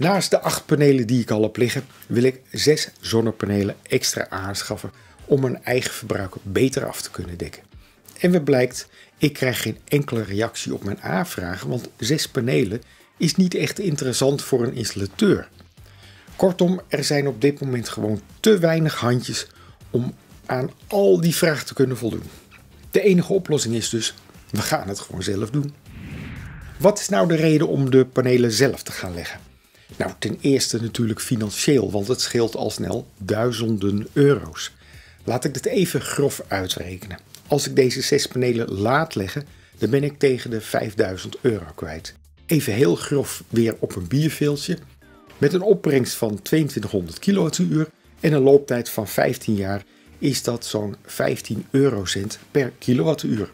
Naast de acht panelen die ik al heb liggen, wil ik zes zonnepanelen extra aanschaffen om mijn eigen verbruik beter af te kunnen dekken. En wat blijkt, ik krijg geen enkele reactie op mijn aanvragen, want zes panelen is niet echt interessant voor een installateur. Kortom, er zijn op dit moment gewoon te weinig handjes om aan al die vragen te kunnen voldoen. De enige oplossing is dus, we gaan het gewoon zelf doen. Wat is nou de reden om de panelen zelf te gaan leggen? Nou, ten eerste natuurlijk financieel, want het scheelt al snel duizenden euro's. Laat ik dit even grof uitrekenen. Als ik deze zes panelen laat leggen, dan ben ik tegen de 5000 euro kwijt. Even heel grof weer op een bierveeltje. Met een opbrengst van 2200 kWh en een looptijd van 15 jaar is dat zo'n 15 eurocent per kilowattuur.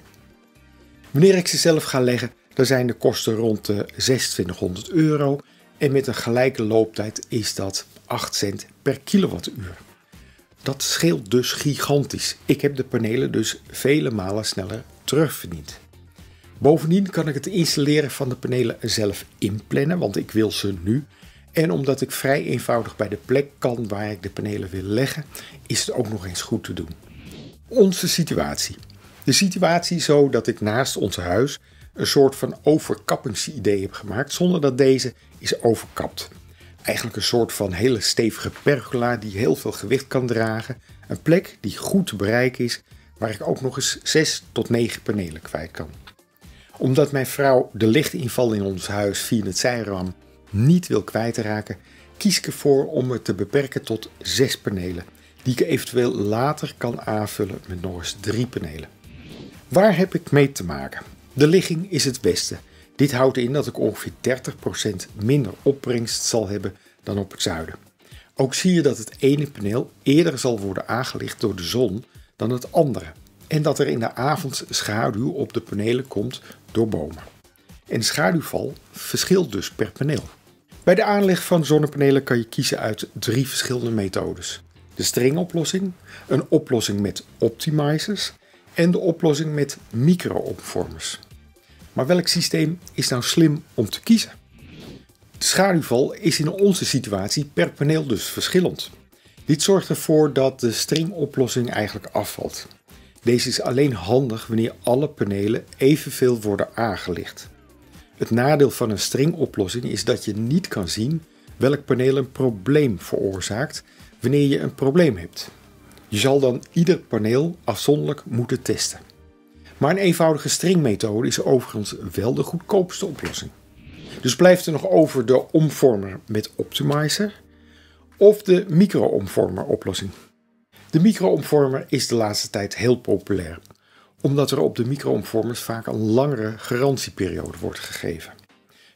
Wanneer ik ze zelf ga leggen, dan zijn de kosten rond de 2600 euro en met een gelijke looptijd is dat 8 cent per kilowattuur. Dat scheelt dus gigantisch. Ik heb de panelen dus vele malen sneller terugverdiend. Bovendien kan ik het installeren van de panelen zelf inplannen, want ik wil ze nu. En omdat ik vrij eenvoudig bij de plek kan waar ik de panelen wil leggen, is het ook nog eens goed te doen. Onze situatie. De situatie is zo dat ik naast ons huis een soort van overkappingsidee heb gemaakt zonder dat deze is overkapt. Eigenlijk een soort van hele stevige pergola die heel veel gewicht kan dragen. Een plek die goed te bereiken is, waar ik ook nog eens 6 tot 9 panelen kwijt kan. Omdat mijn vrouw de lichtinval in ons huis via het zijram niet wil kwijtraken, kies ik ervoor om het te beperken tot 6 panelen, die ik eventueel later kan aanvullen met nog eens 3 panelen. Waar heb ik mee te maken? De ligging is het beste. Dit houdt in dat ik ongeveer 30% minder opbrengst zal hebben dan op het zuiden. Ook zie je dat het ene paneel eerder zal worden aangelicht door de zon dan het andere. En dat er in de avond schaduw op de panelen komt door bomen. En schaduwval verschilt dus per paneel. Bij de aanleg van zonnepanelen kan je kiezen uit drie verschillende methodes. De stringoplossing, een oplossing met optimizers en de oplossing met micro-opvormers. Maar welk systeem is nou slim om te kiezen? De schaduwval is in onze situatie per paneel dus verschillend. Dit zorgt ervoor dat de stringoplossing eigenlijk afvalt. Deze is alleen handig wanneer alle panelen evenveel worden aangelicht. Het nadeel van een stringoplossing is dat je niet kan zien welk paneel een probleem veroorzaakt wanneer je een probleem hebt. Je zal dan ieder paneel afzonderlijk moeten testen. Maar een eenvoudige stringmethode is overigens wel de goedkoopste oplossing. Dus blijft er nog over de omvormer met optimizer of de micro-omvormer oplossing. De micro-omvormer is de laatste tijd heel populair, omdat er op de micro-omvormers vaak een langere garantieperiode wordt gegeven.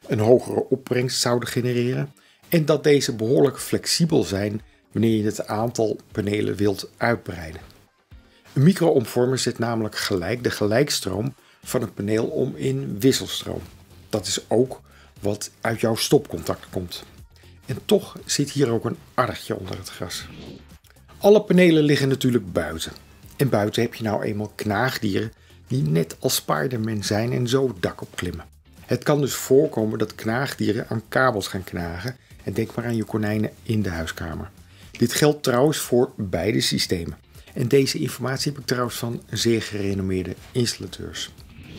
Een hogere opbrengst zouden genereren en dat deze behoorlijk flexibel zijn wanneer je het aantal panelen wilt uitbreiden. Een micro-omvormer zet namelijk gelijk de gelijkstroom van een paneel om in wisselstroom. Dat is ook wat uit jouw stopcontact komt. En toch zit hier ook een argje onder het gras. Alle panelen liggen natuurlijk buiten. En buiten heb je nou eenmaal knaagdieren die net als Spider-Man zijn en zo het dak opklimmen. Het kan dus voorkomen dat knaagdieren aan kabels gaan knagen en denk maar aan je konijnen in de huiskamer. Dit geldt trouwens voor beide systemen. En deze informatie heb ik trouwens van zeer gerenommeerde installateurs.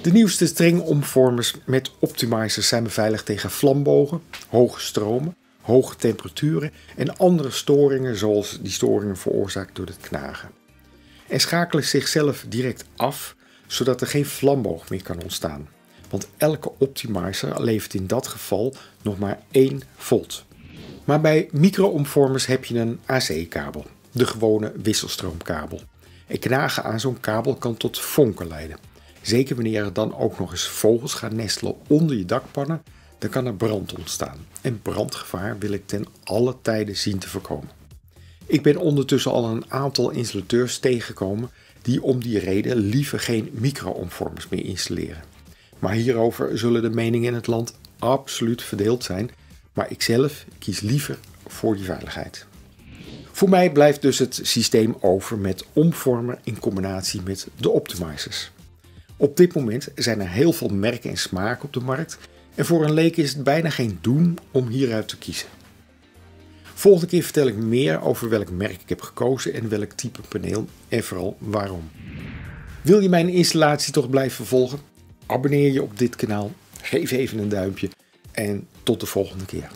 De nieuwste stringomvormers met optimizers zijn beveiligd tegen vlambogen, hoge stromen, hoge temperaturen en andere storingen zoals die storingen veroorzaakt door het knagen. En schakelen zichzelf direct af zodat er geen vlamboog meer kan ontstaan. Want elke optimizer levert in dat geval nog maar 1 volt. Maar bij micro-omvormers heb je een AC-kabel, de gewone wisselstroomkabel. En knagen aan zo'n kabel kan tot vonken leiden. Zeker wanneer er dan ook nog eens vogels gaan nestelen onder je dakpannen, dan kan er brand ontstaan. En brandgevaar wil ik ten alle tijden zien te voorkomen. Ik ben ondertussen al een aantal installateurs tegengekomen die om die reden liever geen micro-omvormers meer installeren. Maar hierover zullen de meningen in het land absoluut verdeeld zijn, maar ik zelf kies liever voor die veiligheid. Voor mij blijft dus het systeem over met omvormer in combinatie met de optimizers. Op dit moment zijn er heel veel merken en smaken op de markt en voor een leek is het bijna geen doen om hieruit te kiezen. Volgende keer vertel ik meer over welk merk ik heb gekozen en welk type paneel en vooral waarom. Wil je mijn installatie toch blijven volgen? Abonneer je op dit kanaal, geef even een duimpje en tot de volgende keer.